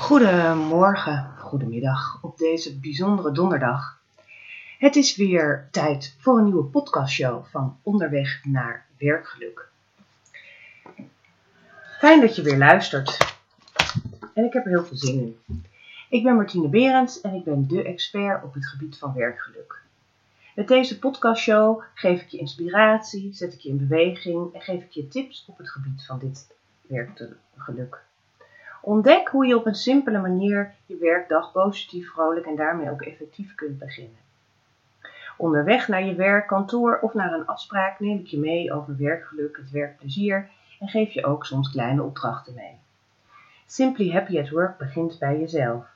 Goedemorgen, goedemiddag op deze bijzondere donderdag. Het is weer tijd voor een nieuwe podcastshow van Onderweg naar Werkgeluk. Fijn dat je weer luistert. En ik heb er heel veel zin in. Ik ben Martine Berends en ik ben de expert op het gebied van werkgeluk. Met deze podcastshow geef ik je inspiratie, zet ik je in beweging en geef ik je tips op het gebied van dit werkgeluk. Ontdek hoe je op een simpele manier je werkdag positief, vrolijk en daarmee ook effectief kunt beginnen. Onderweg naar je werk, kantoor of naar een afspraak neem ik je mee over werkgeluk, het werkplezier en geef je ook soms kleine opdrachten mee. Simply Happy at Work begint bij jezelf.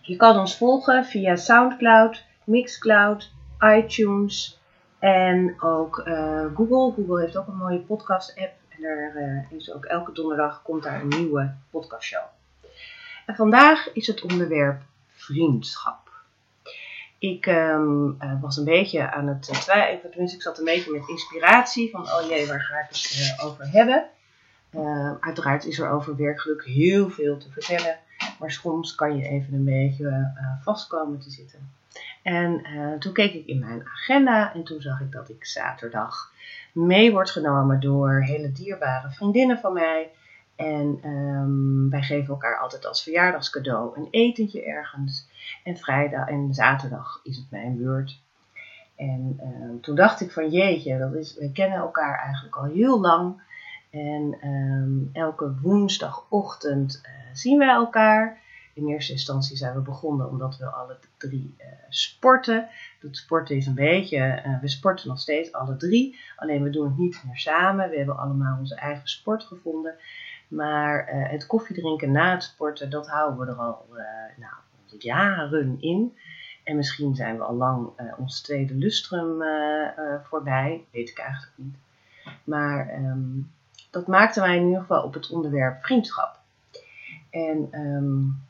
Je kan ons volgen via SoundCloud, Mixcloud, iTunes en ook uh, Google. Google heeft ook een mooie podcast-app en daar uh, is ook elke donderdag komt daar een nieuwe podcastshow. En vandaag is het onderwerp vriendschap. Ik um, uh, was een beetje aan het twijfelen, tenminste ik zat een beetje met inspiratie van oh jee, waar ga ik het over hebben? uiteraard is er over werkgeluk heel veel te vertellen. Maar soms kan je even een beetje uh, vastkomen te zitten. En toen keek ik in mijn agenda en toen zag ik dat ik zaterdag mee wordt genomen door hele dierbare vriendinnen van mij. En um, wij geven elkaar altijd als verjaardagscadeau een etentje ergens. En vrijdag en zaterdag is het mijn beurt. En uh, toen dacht ik van jeetje, dat is, we kennen elkaar eigenlijk al heel lang. En um, elke woensdagochtend uh, zien wij elkaar. In eerste instantie zijn we begonnen omdat we alle drie uh, sporten. Dat sporten is een beetje, uh, we sporten nog steeds alle drie. Alleen we doen het niet meer samen. We hebben allemaal onze eigen sport gevonden. Maar het koffiedrinken na het sporten, dat houden we er al nou, jaren in. En misschien zijn we al lang ons tweede lustrum voorbij. Weet ik eigenlijk niet. Maar um, dat maakte mij in ieder geval op het onderwerp vriendschap. En um,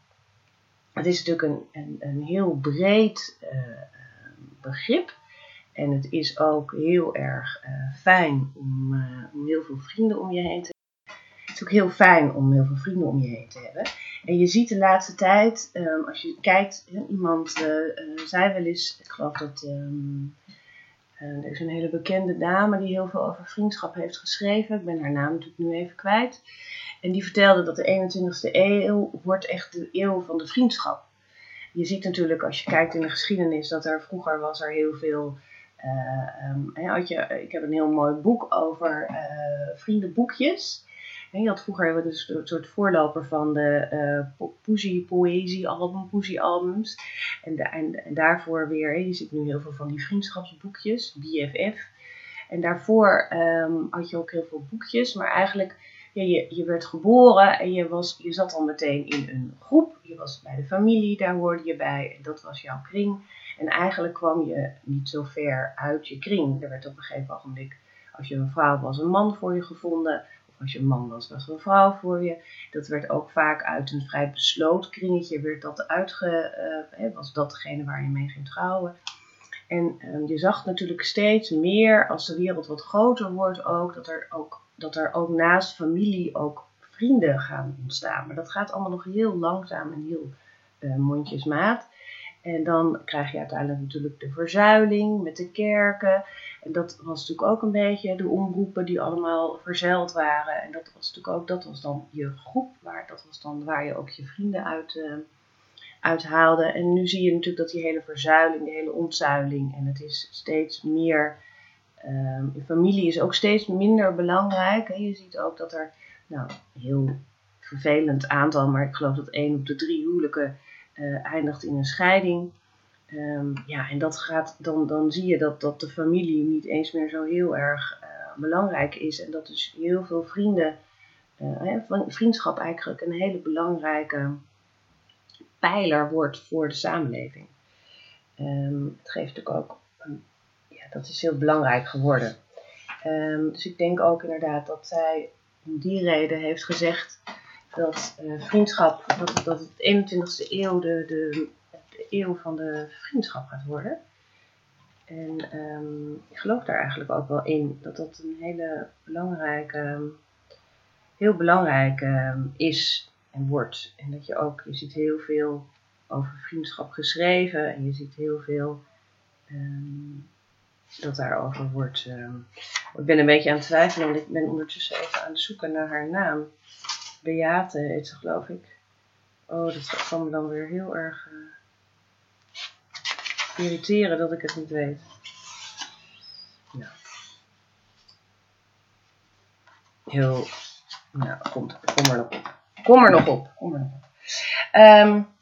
het is natuurlijk een, een, een heel breed uh, begrip. En het is ook heel erg uh, fijn om, uh, om heel veel vrienden om je heen te hebben. Het is ook heel fijn om heel veel vrienden om je heen te hebben. En je ziet de laatste tijd, um, als je kijkt, iemand zei wel eens, ik geloof dat uh, er is een hele bekende dame die heel veel over vriendschap heeft geschreven. Ik ben haar naam natuurlijk nu even kwijt. En die vertelde dat de 21ste eeuw wordt echt de eeuw van de vriendschap. Je ziet natuurlijk als je kijkt in de geschiedenis dat er vroeger was er heel veel. Uh, um, had je, ik heb een heel mooi boek over uh, vriendenboekjes. je had vroeger dus een soort voorloper van de uh, poesie, poëzie-album, poesie-albums. En, en, en, daarvoor weer, je ziet nu heel veel van die vriendschapsboekjes, BFF. En daarvoor um, had je ook heel veel boekjes, maar eigenlijk je, je werd geboren en je, was, je zat al meteen in een groep. Je was bij de familie, daar hoorde je bij dat was jouw kring. En eigenlijk kwam je niet zo ver uit je kring. Er werd op een gegeven ogenblik, als je een vrouw was, een man voor je gevonden. Of als je een man was, was een vrouw voor je. Dat werd ook vaak uit een vrij besloten kringetje, werd dat uitge, uh, was dat degene waar je mee ging trouwen. En um, je zag natuurlijk steeds meer, als de wereld wat groter wordt ook, dat er ook dat er ook naast familie ook vrienden gaan ontstaan. Maar dat gaat allemaal nog heel langzaam en heel uh, mondjesmaat. En dan krijg je uiteindelijk natuurlijk de verzuiling met de kerken. En dat was natuurlijk ook een beetje de omroepen die allemaal verzeild waren. En dat was natuurlijk ook, dat was dan je groep, waar, dat was dan waar je ook je vrienden uit, uh, uit haalde. En nu zie je natuurlijk dat die hele verzuiling, de hele ontzuiling, en het is steeds meer Um, familie is ook steeds minder belangrijk. Je ziet ook dat er, nou, heel vervelend aantal, maar ik geloof dat één op de drie huwelijken uh, eindigt in een scheiding. Um, ja, en dat gaat, dan, dan zie je dat, dat de familie niet eens meer zo heel erg uh, belangrijk is. En dat dus heel veel vrienden, uh, vriendschap eigenlijk een hele belangrijke pijler wordt voor de samenleving. Um, het geeft natuurlijk ook dat is heel belangrijk geworden. Um, dus ik denk ook inderdaad dat zij om die reden heeft gezegd dat uh, vriendschap, dat, dat het 21ste eeuw de, de, eeuw van de vriendschap gaat worden. En um, ik geloof daar eigenlijk ook wel in dat dat een hele belangrijke, heel belangrijk um, is. en wordt. En dat je ook, je ziet heel veel over vriendschap geschreven en je ziet heel veel ehm, dat daarover wordt. Ehm, ik ben een beetje aan het twijfelen, want ik ben ondertussen even aan het zoeken naar haar naam. Beate heet ze, geloof ik. Oh, dat me dan weer heel erg uh, irriteren dat ik het niet weet. Nou. Heel. Nou, kom er nog op. Kom er nog op. Kom er nog op. Um,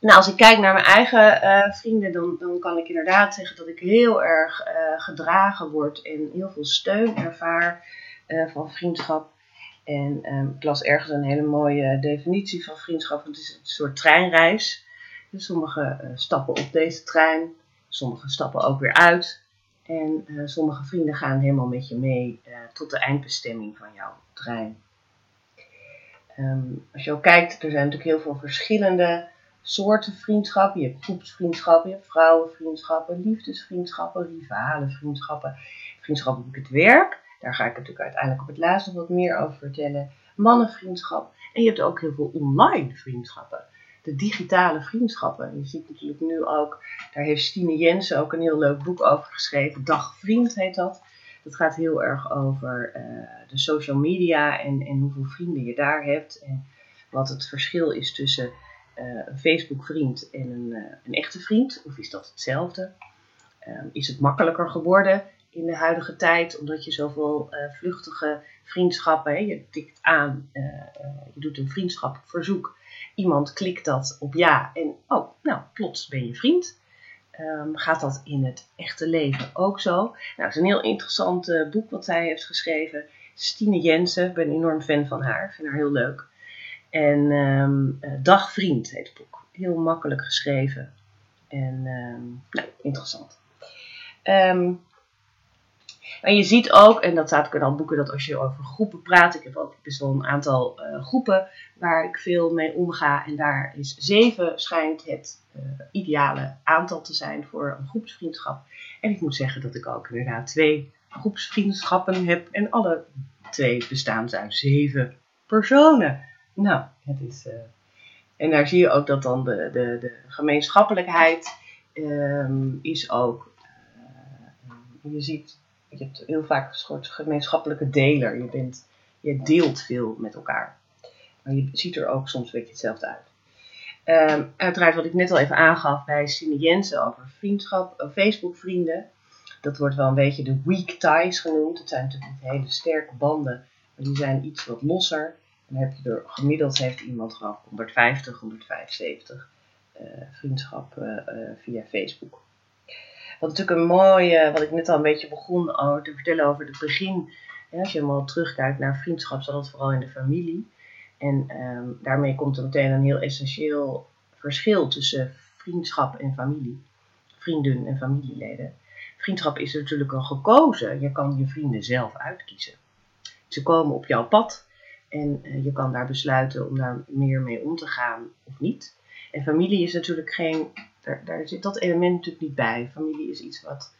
nou, als ik kijk naar mijn eigen uh, vrienden, dan, dan kan ik inderdaad zeggen dat ik heel erg uh, gedragen word en heel veel steun ervaar uh, van vriendschap. En um, ik las ergens een hele mooie definitie van vriendschap. Het is een soort treinreis. Dus sommigen stappen op deze trein, sommigen stappen ook weer uit. En sommige vrienden gaan helemaal met je mee tot de eindbestemming van jouw trein. Um, als je ook kijkt, er zijn natuurlijk heel veel verschillende soorten vriendschappen. Je hebt groepsvriendschappen, je hebt vrouwenvriendschappen, liefdesvriendschappen, rivale vriendschappen, op het werk. Daar ga ik natuurlijk uiteindelijk op het laatst nog wat meer over vertellen. Mannenvriendschap. En je hebt ook heel veel online vriendschappen. De digitale vriendschappen. Je ziet natuurlijk nu ook, daar heeft Stine Jensen ook een heel leuk boek over geschreven. Dagvriend heet dat. Dat gaat heel erg over uh, de social media en, en hoeveel vrienden je daar hebt. En wat het verschil is tussen een Facebook-vriend en een, uh, een, echte vriend? Of is dat hetzelfde? Uh, is het makkelijker geworden in de huidige tijd, omdat je zoveel uh, vluchtige vriendschappen, hè, je tikt aan, je doet een vriendschapverzoek, iemand klikt dat op ja en oh, nou, plots ben je vriend. Um, gaat dat in het echte leven ook zo? Nou, het is een heel interessant boek wat zij heeft geschreven. Stine Jensen, ik ben een enorm fan van haar, ik vind haar heel leuk. En um, Dagvriend heet het boek. Heel makkelijk geschreven. En um, nou, interessant. Um, je ziet ook, en dat staat ook in al boeken, dat als je over groepen praat, ik heb ook best wel een aantal uh, groepen waar ik veel mee omga. En daar is zeven schijnt het uh, ideale aantal te zijn voor een groepsvriendschap. En ik moet zeggen dat ik ook inderdaad twee groepsvriendschappen heb. En alle twee bestaan uit zeven personen. Nou, het is. Uh, en daar zie je ook dat dan de, de, de gemeenschappelijkheid um, is ook. Uh, je ziet, je hebt heel vaak een soort gemeenschappelijke deler. Je, bent, je deelt veel met elkaar. Maar je ziet er ook soms een beetje hetzelfde uit. Um, uiteraard wat ik net al even aangaf bij Sine Jensen over vriendschap, uh, Facebook vrienden. Dat wordt wel een beetje de weak ties genoemd. Het zijn natuurlijk hele sterke banden, maar die zijn iets wat losser. Dan heb je er gemiddeld heeft iemand gewoon 150, 175 uh, vriendschappen uh, via Facebook. Wat natuurlijk een mooie, wat ik net al een beetje begon te vertellen over het begin. Als je helemaal terugkijkt naar vriendschap, zat het vooral in de familie. En um, daarmee komt er meteen een heel essentieel verschil tussen vriendschap en familie. Vrienden en familieleden. Vriendschap is natuurlijk al gekozen. Je kan je vrienden zelf uitkiezen. Ze komen op jouw pad en uh, je kan daar besluiten om daar meer mee om te gaan of niet. En familie is natuurlijk geen, daar, zit dat element natuurlijk niet bij. Familie is iets wat,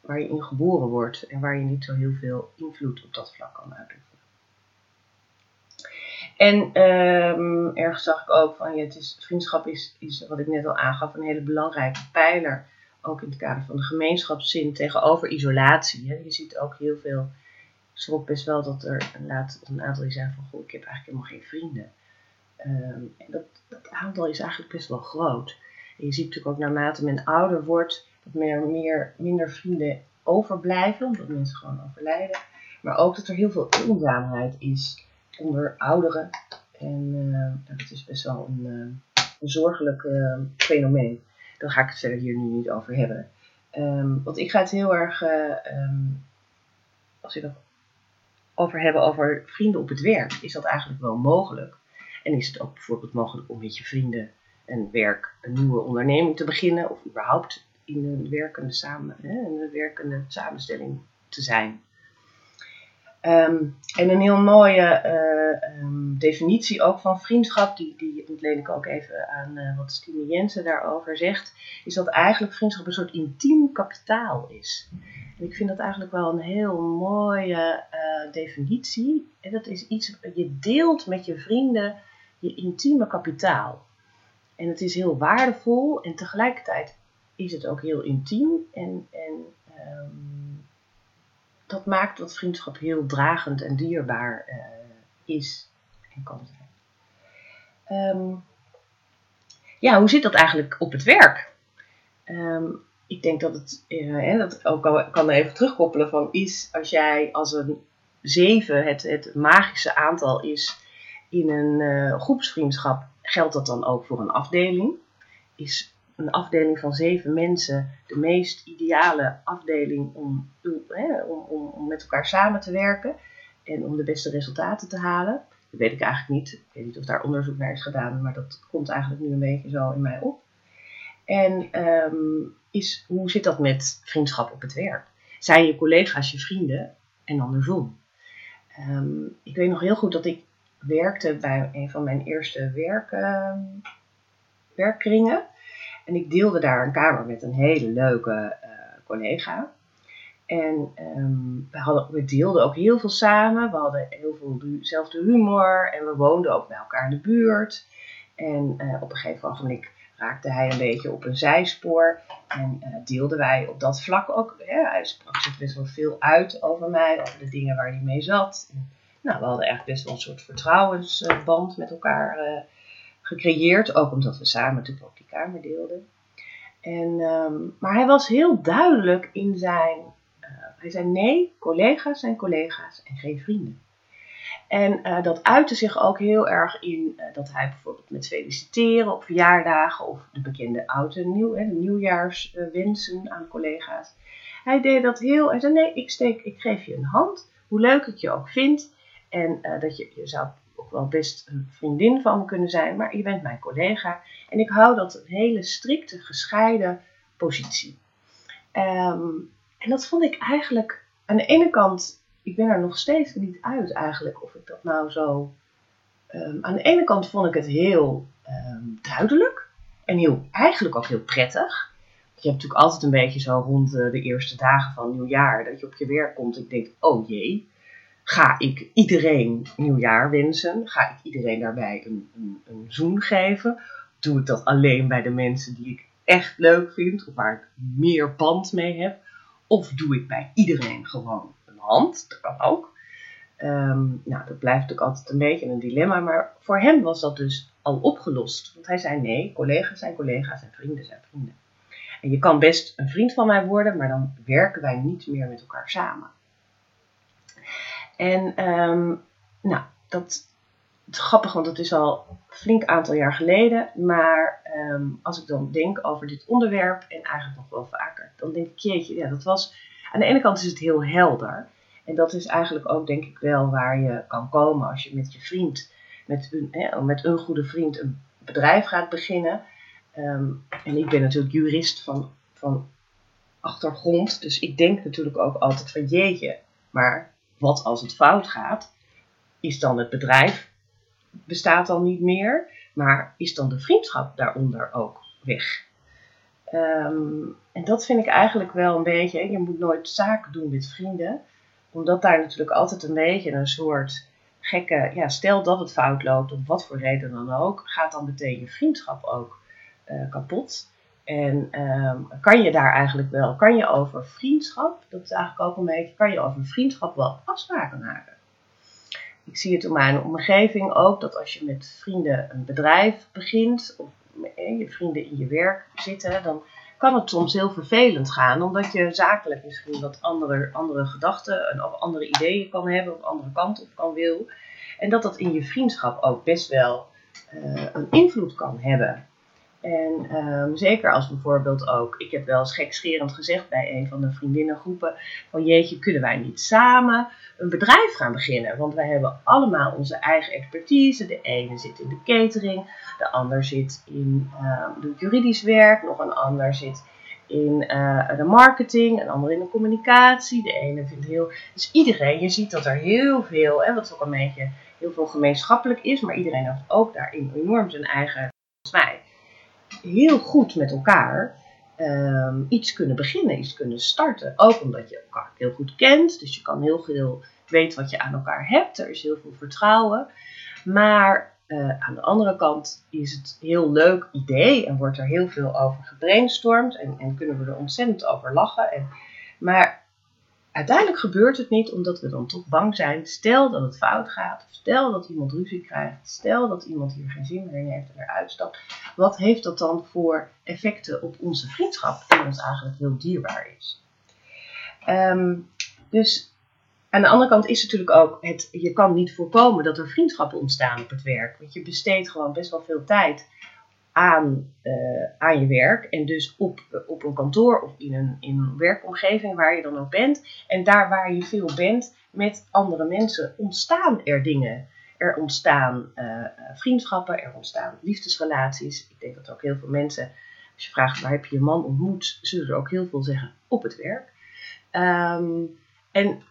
waar je in geboren wordt en waar je niet zo heel veel invloed op dat vlak kan uitoefenen. En um, ergens zag ik ook van, ja, het is, vriendschap is, is, wat ik net al aangaf, een hele belangrijke pijler. Ook in het kader van de gemeenschapszin tegenover isolatie. Hè. Je ziet ook heel veel schrok best wel dat er laat, een aantal die zijn van, goh, ik heb eigenlijk helemaal geen vrienden. Um, en dat, dat, aantal is eigenlijk best wel groot. En je ziet natuurlijk ook naarmate men ouder wordt, dat meer, meer, minder vrienden overblijven, omdat mensen gewoon overlijden. Maar ook dat er heel veel eenzaamheid is onder ouderen. En uh, dat is best wel een, uh, een zorgelijk uh, fenomeen. Daar ga ik het verder hier nu niet over hebben. Um, want ik ga het heel erg, um, als je dat over hebben over vrienden op het werk, is dat eigenlijk wel mogelijk. En is het ook bijvoorbeeld mogelijk om met je vrienden een werk, een nieuwe onderneming te beginnen, of überhaupt in een werkende, samen, hè, een werkende samenstelling te zijn. Um, en een heel mooie uh, um, definitie ook van vriendschap, die, die ontleen ik ook even aan uh, wat Stine Jensen daarover zegt, is dat eigenlijk vriendschap een soort intiem kapitaal is. En ik vind dat eigenlijk wel een heel mooie uh, definitie. En dat is iets, je deelt met je vrienden je intieme kapitaal. En het is heel waardevol en tegelijkertijd is het ook heel intiem. En, en ehm, dat maakt dat vriendschap heel dragend en dierbaar uh, is en kan zijn. Ehm, ja, hoe zit dat eigenlijk op het werk? Ehm, ik denk dat het, uh, dat ook kan, kan even terugkoppelen van is als jij als een zeven het, het magische aantal is in een uh, groepsvriendschap, geldt dat dan ook voor een afdeling? Is een afdeling van zeven mensen de meest ideale afdeling om, om, om, om met elkaar samen te werken en om de beste resultaten te halen? Dat weet ik eigenlijk niet. Ik weet niet of daar onderzoek naar is gedaan, maar dat komt eigenlijk nu een beetje zo in mij op. En um, is, hoe zit dat met vriendschap op het werk? Zijn je collega's je vrienden en andersom? Um, ik weet nog heel goed dat ik werkte bij een van mijn eerste werk, uh, werkkringen. En ik deelde daar een kamer met een hele leuke uh, collega. En we, hadden, we deelden ook heel veel samen. We hadden heel veel dezelfde humor en we woonden ook bij elkaar in de buurt. En uh, op een gegeven moment raakte hij een beetje op een zijspoor. En uh, deelden wij op dat vlak ook. Hij sprak zich best wel veel uit over mij, over de dingen waar hij mee zat. Nou, we hadden echt best wel een soort vertrouwensband met elkaar uh, gecreëerd. Ook omdat we samen natuurlijk ook die kamer deelden. En, um, maar hij was heel duidelijk in zijn. Uh, hij zei: nee, collega's zijn collega's en geen vrienden. En uh, dat uitte zich ook heel erg in uh, dat hij bijvoorbeeld met feliciteren op verjaardagen of de bekende oud en nieuw, hè, de nieuwjaarswensen aan collega's. Hij deed dat heel, hij zei nee, ik, steek, ik geef je een hand, hoe leuk ik je ook vind. En uh, dat je, je zou ook wel best een vriendin van me kunnen zijn, maar je bent mijn collega. En ik hou dat een hele strikte, gescheiden positie. Um, en dat vond ik eigenlijk aan de ene kant ik ben er nog steeds niet uit eigenlijk of ik dat nou zo. Um, aan de ene kant vond ik het heel um, duidelijk en heel, eigenlijk ook heel prettig. Je hebt natuurlijk altijd een beetje zo rond de, de eerste dagen van nieuwjaar dat je op je werk komt en ik denk: oh jee, ga ik iedereen nieuwjaar wensen? Ga ik iedereen daarbij een, een, een zoen geven? Doe ik dat alleen bij de mensen die ik echt leuk vind of waar ik meer band mee heb? Of doe ik bij iedereen gewoon hand. Dat kan ook. Um, nou, dat blijft natuurlijk altijd een beetje een dilemma. Maar voor hem was dat dus al opgelost. Want hij zei: nee, collega's zijn collega's en vrienden zijn vrienden. En je kan best een vriend van mij worden, maar dan werken wij niet meer met elkaar samen. En um, nou, dat is grappig, want het is al een flink aantal jaar geleden. Maar um, als ik dan denk over dit onderwerp, en eigenlijk nog wel vaker, dan denk ik, jeetje, ja, dat was. Aan de ene kant is het heel helder. En dat is eigenlijk ook denk ik wel waar je kan komen als je met je vriend, met een, met een goede vriend, een bedrijf gaat beginnen. Um, en ik ben natuurlijk jurist van, van achtergrond, dus ik denk natuurlijk ook altijd van jeetje, maar wat als het fout gaat? Is dan het bedrijf bestaat dan niet meer, maar is dan de vriendschap daaronder ook weg? Um, en dat vind ik eigenlijk wel een beetje, je moet nooit zaken doen met vrienden omdat daar natuurlijk altijd een beetje een soort gekke, ja, stel dat het fout loopt, om wat voor reden dan ook, gaat dan meteen je vriendschap ook uh, kapot. En um, kan je daar eigenlijk wel, kan je over vriendschap, dat is eigenlijk ook een beetje, kan je over vriendschap wel afspraken maken. Ik zie het in mijn omgeving ook, dat als je met vrienden een bedrijf begint, of je vrienden in je werk zitten, dan kan het soms heel vervelend gaan, omdat je zakelijk misschien wat andere, andere gedachten of andere ideeën kan hebben, of andere kant op kan wil. En dat dat in je vriendschap ook best wel uh, een invloed kan hebben. En um, zeker als bijvoorbeeld ook, ik heb wel eens gekscherend gezegd bij een van de vriendinnengroepen, van jeetje, kunnen wij niet samen een bedrijf gaan beginnen? Want wij hebben allemaal onze eigen expertise. De ene zit in de catering, de ander zit in uh, doet juridisch werk, nog een ander zit in uh, de marketing, een ander in de communicatie. De ene vindt heel. Dus iedereen, je ziet dat er heel veel, en wat ook een beetje heel veel gemeenschappelijk is, maar iedereen heeft ook daarin enorm zijn eigen, volgens heel goed met elkaar um, iets kunnen beginnen, iets kunnen starten. Ook omdat je elkaar heel goed kent, dus je kan heel veel weten wat je aan elkaar hebt. Er is heel veel vertrouwen. Maar aan de andere kant is het een heel leuk idee en wordt er heel veel over gebrainstormd en, en kunnen we er ontzettend over lachen. En, maar uiteindelijk gebeurt het niet omdat we dan toch bang zijn. Stel dat het fout gaat, stel dat iemand ruzie krijgt, stel dat iemand hier geen zin meer in heeft en eruit stapt. Wat heeft dat dan voor effecten op onze vriendschap, die ons eigenlijk heel dierbaar is? Ehm, dus aan de andere kant is natuurlijk ook, het, je kan niet voorkomen dat er vriendschappen ontstaan op het werk. Want je besteedt gewoon best wel veel tijd aan, uh, aan je werk. En dus op, op een kantoor of in een, in werkomgeving waar je dan ook bent. En daar waar je veel bent met andere mensen ontstaan er dingen. Er ontstaan uh, vriendschappen, er ontstaan liefdesrelaties. Ik denk dat ook heel veel mensen, als je vraagt waar heb je je man ontmoet, zullen er ook heel veel zeggen op het werk. Um, en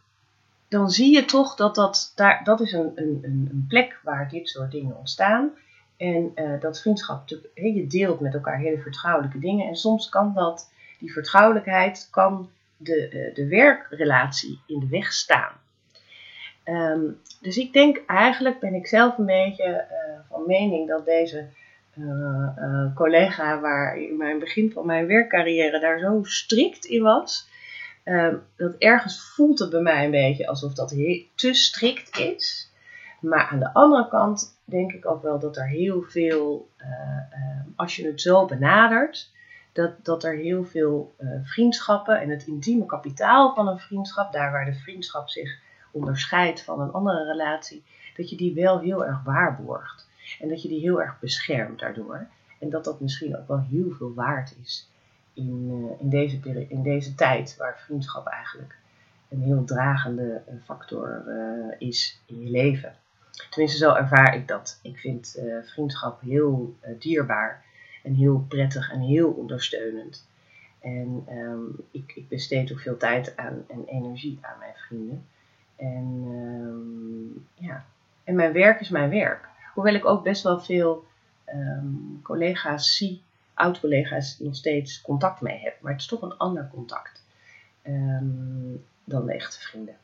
dan zie je toch dat dat, daar, dat is een, een, een plek waar dit soort dingen ontstaan. En uh, dat vriendschap, je deelt met elkaar hele vertrouwelijke dingen. En soms kan dat, die vertrouwelijkheid, kan de, uh, de werkrelatie in de weg staan. Um, dus ik denk eigenlijk, ben ik zelf een beetje uh, van mening dat deze collega, waar in mijn begin van mijn werkcarrière daar zo strikt in was, uh, dat ergens voelt het bij mij een beetje alsof dat te strikt is. Maar aan de andere kant denk ik ook wel dat er heel veel, uh, uh, als je het zo benadert, dat, dat er heel veel eh, vriendschappen en het intieme kapitaal van een vriendschap, daar waar de vriendschap zich onderscheidt van een andere relatie, dat je die wel heel erg waarborgt. En dat je die heel erg beschermt daardoor. En dat dat misschien ook wel heel veel waard is in, uh, in, deze, in deze tijd, waar vriendschap eigenlijk een heel dragende factor is in je leven. Tenminste, zo ervaar ik dat. Ik vind uh, vriendschap heel dierbaar en heel prettig en heel ondersteunend. En um, ik, ik, besteed ook veel tijd aan, en energie aan mijn vrienden. En, um, ja. en mijn werk is mijn werk. Hoewel ik ook best wel veel um, collega's zie oud-collega's nog steeds contact mee heb. Maar het is toch een ander contact dan de echte vrienden.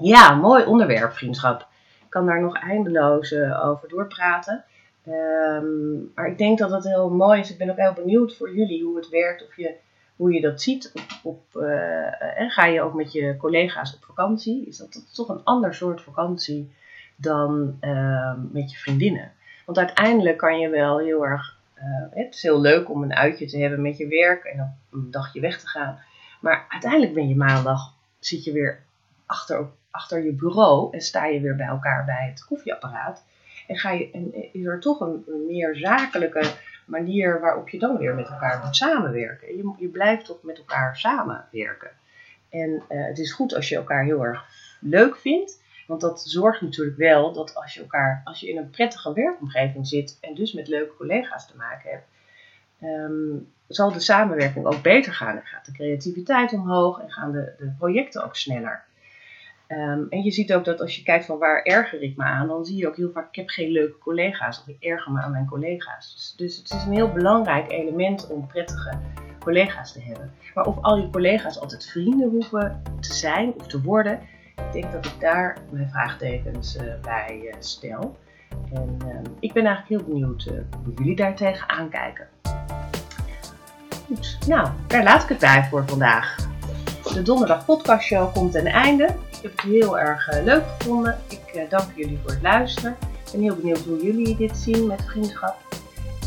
Ja, mooi onderwerp, vriendschap. Ik kan daar nog eindeloos uh, over doorpraten. Um, maar ik denk dat het heel mooi is. Ik ben ook heel benieuwd voor jullie hoe het werkt. Of je, hoe je dat ziet. Uh, en ga je ook met je collega's op vakantie? Is dat, dat toch een ander soort vakantie dan uh, met je vriendinnen? Want uiteindelijk kan je wel heel erg. Uh, het is heel leuk om een uitje te hebben met je werk en op een dagje weg te gaan. Maar uiteindelijk ben je maandag, zit je weer achter, achter je bureau en sta je weer bij elkaar bij het koffieapparaat. En, ga je, is er toch een, meer zakelijke manier waarop je dan weer met elkaar moet samenwerken. Je, je blijft toch met elkaar samenwerken. En uh, het is goed als je elkaar heel erg leuk vindt. Want dat zorgt natuurlijk wel dat als je elkaar, als je in een prettige werkomgeving zit en dus met leuke collega's te maken hebt, um, zal de samenwerking ook beter gaan. En gaat de creativiteit omhoog en gaan de, de projecten ook sneller. Um, en je ziet ook dat als je kijkt van waar erger ik me aan, dan zie je ook heel vaak, ik heb geen leuke collega's of ik erger me aan mijn collega's. Dus, dus het is een heel belangrijk element om prettige collega's te hebben. Maar of al je collega's altijd vrienden hoeven te zijn of te worden, ik denk dat ik daar mijn vraagtekens uh, bij uh, stel. En uh, ik ben eigenlijk heel benieuwd eh, hoe jullie daar tegen aankijken. Goed, nou, daar laat ik het bij voor vandaag. De donderdag podcast show komt ten einde. Ik heb het heel erg leuk gevonden. Ik dank jullie voor het luisteren. Ik ben heel benieuwd hoe jullie dit zien met vriendschap.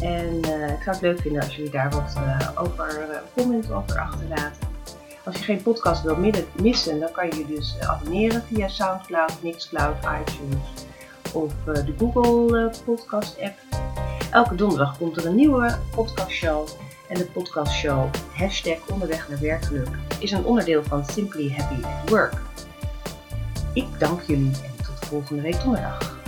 En ik zou het leuk vinden als jullie daar wat over comments over achterlaten. Als je geen podcast wilt missen, dan kan je je dus eh, abonneren via Soundcloud, Mixcloud, iTunes of eh, de Google eh, Podcast app. Elke donderdag komt er een nieuwe podcastshow. En de podcastshow hashtag onderweg naar werkgeluk is een onderdeel van Simply Happy at Work. Ik dank jullie en tot volgende week donderdag.